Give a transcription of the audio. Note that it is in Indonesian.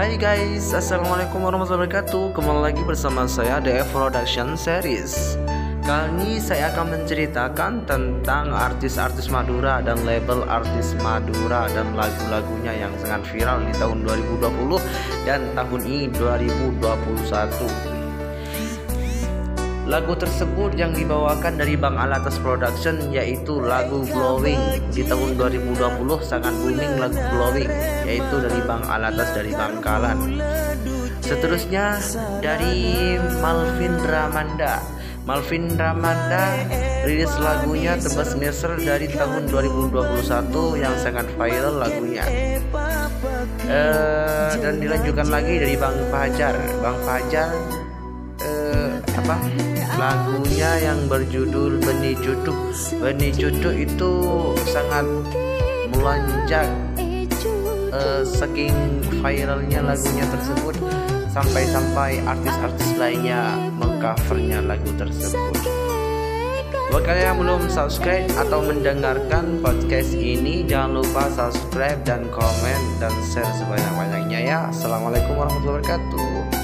Hai guys, Assalamualaikum warahmatullahi wabarakatuh. Kembali lagi bersama saya DF Production Series. Kali ini saya akan menceritakan tentang artis-artis Madura dan label artis Madura dan lagu-lagunya yang sangat viral di tahun 2020 dan tahun ini 2021 Lagu tersebut yang dibawakan dari Bang Alatas Production yaitu lagu Glowing di tahun 2020 sangat booming lagu Glowing yaitu dari Bang Alatas dari Bangkalan. Seterusnya dari Malvin Ramanda. Malvin Ramanda rilis lagunya Tebas Neser dari tahun 2021 yang sangat viral lagunya. Uh, dan dilanjutkan lagi dari Bang Fajar. Bang Fajar apa? Lagunya yang berjudul Benih Cucuk. Benih Cucuk itu sangat melonjak uh, saking viralnya lagunya tersebut sampai-sampai artis-artis lainnya mengcovernya lagu tersebut. Buat kalian yang belum subscribe atau mendengarkan podcast ini Jangan lupa subscribe dan komen dan share sebanyak-banyaknya ya. Assalamualaikum warahmatullahi wabarakatuh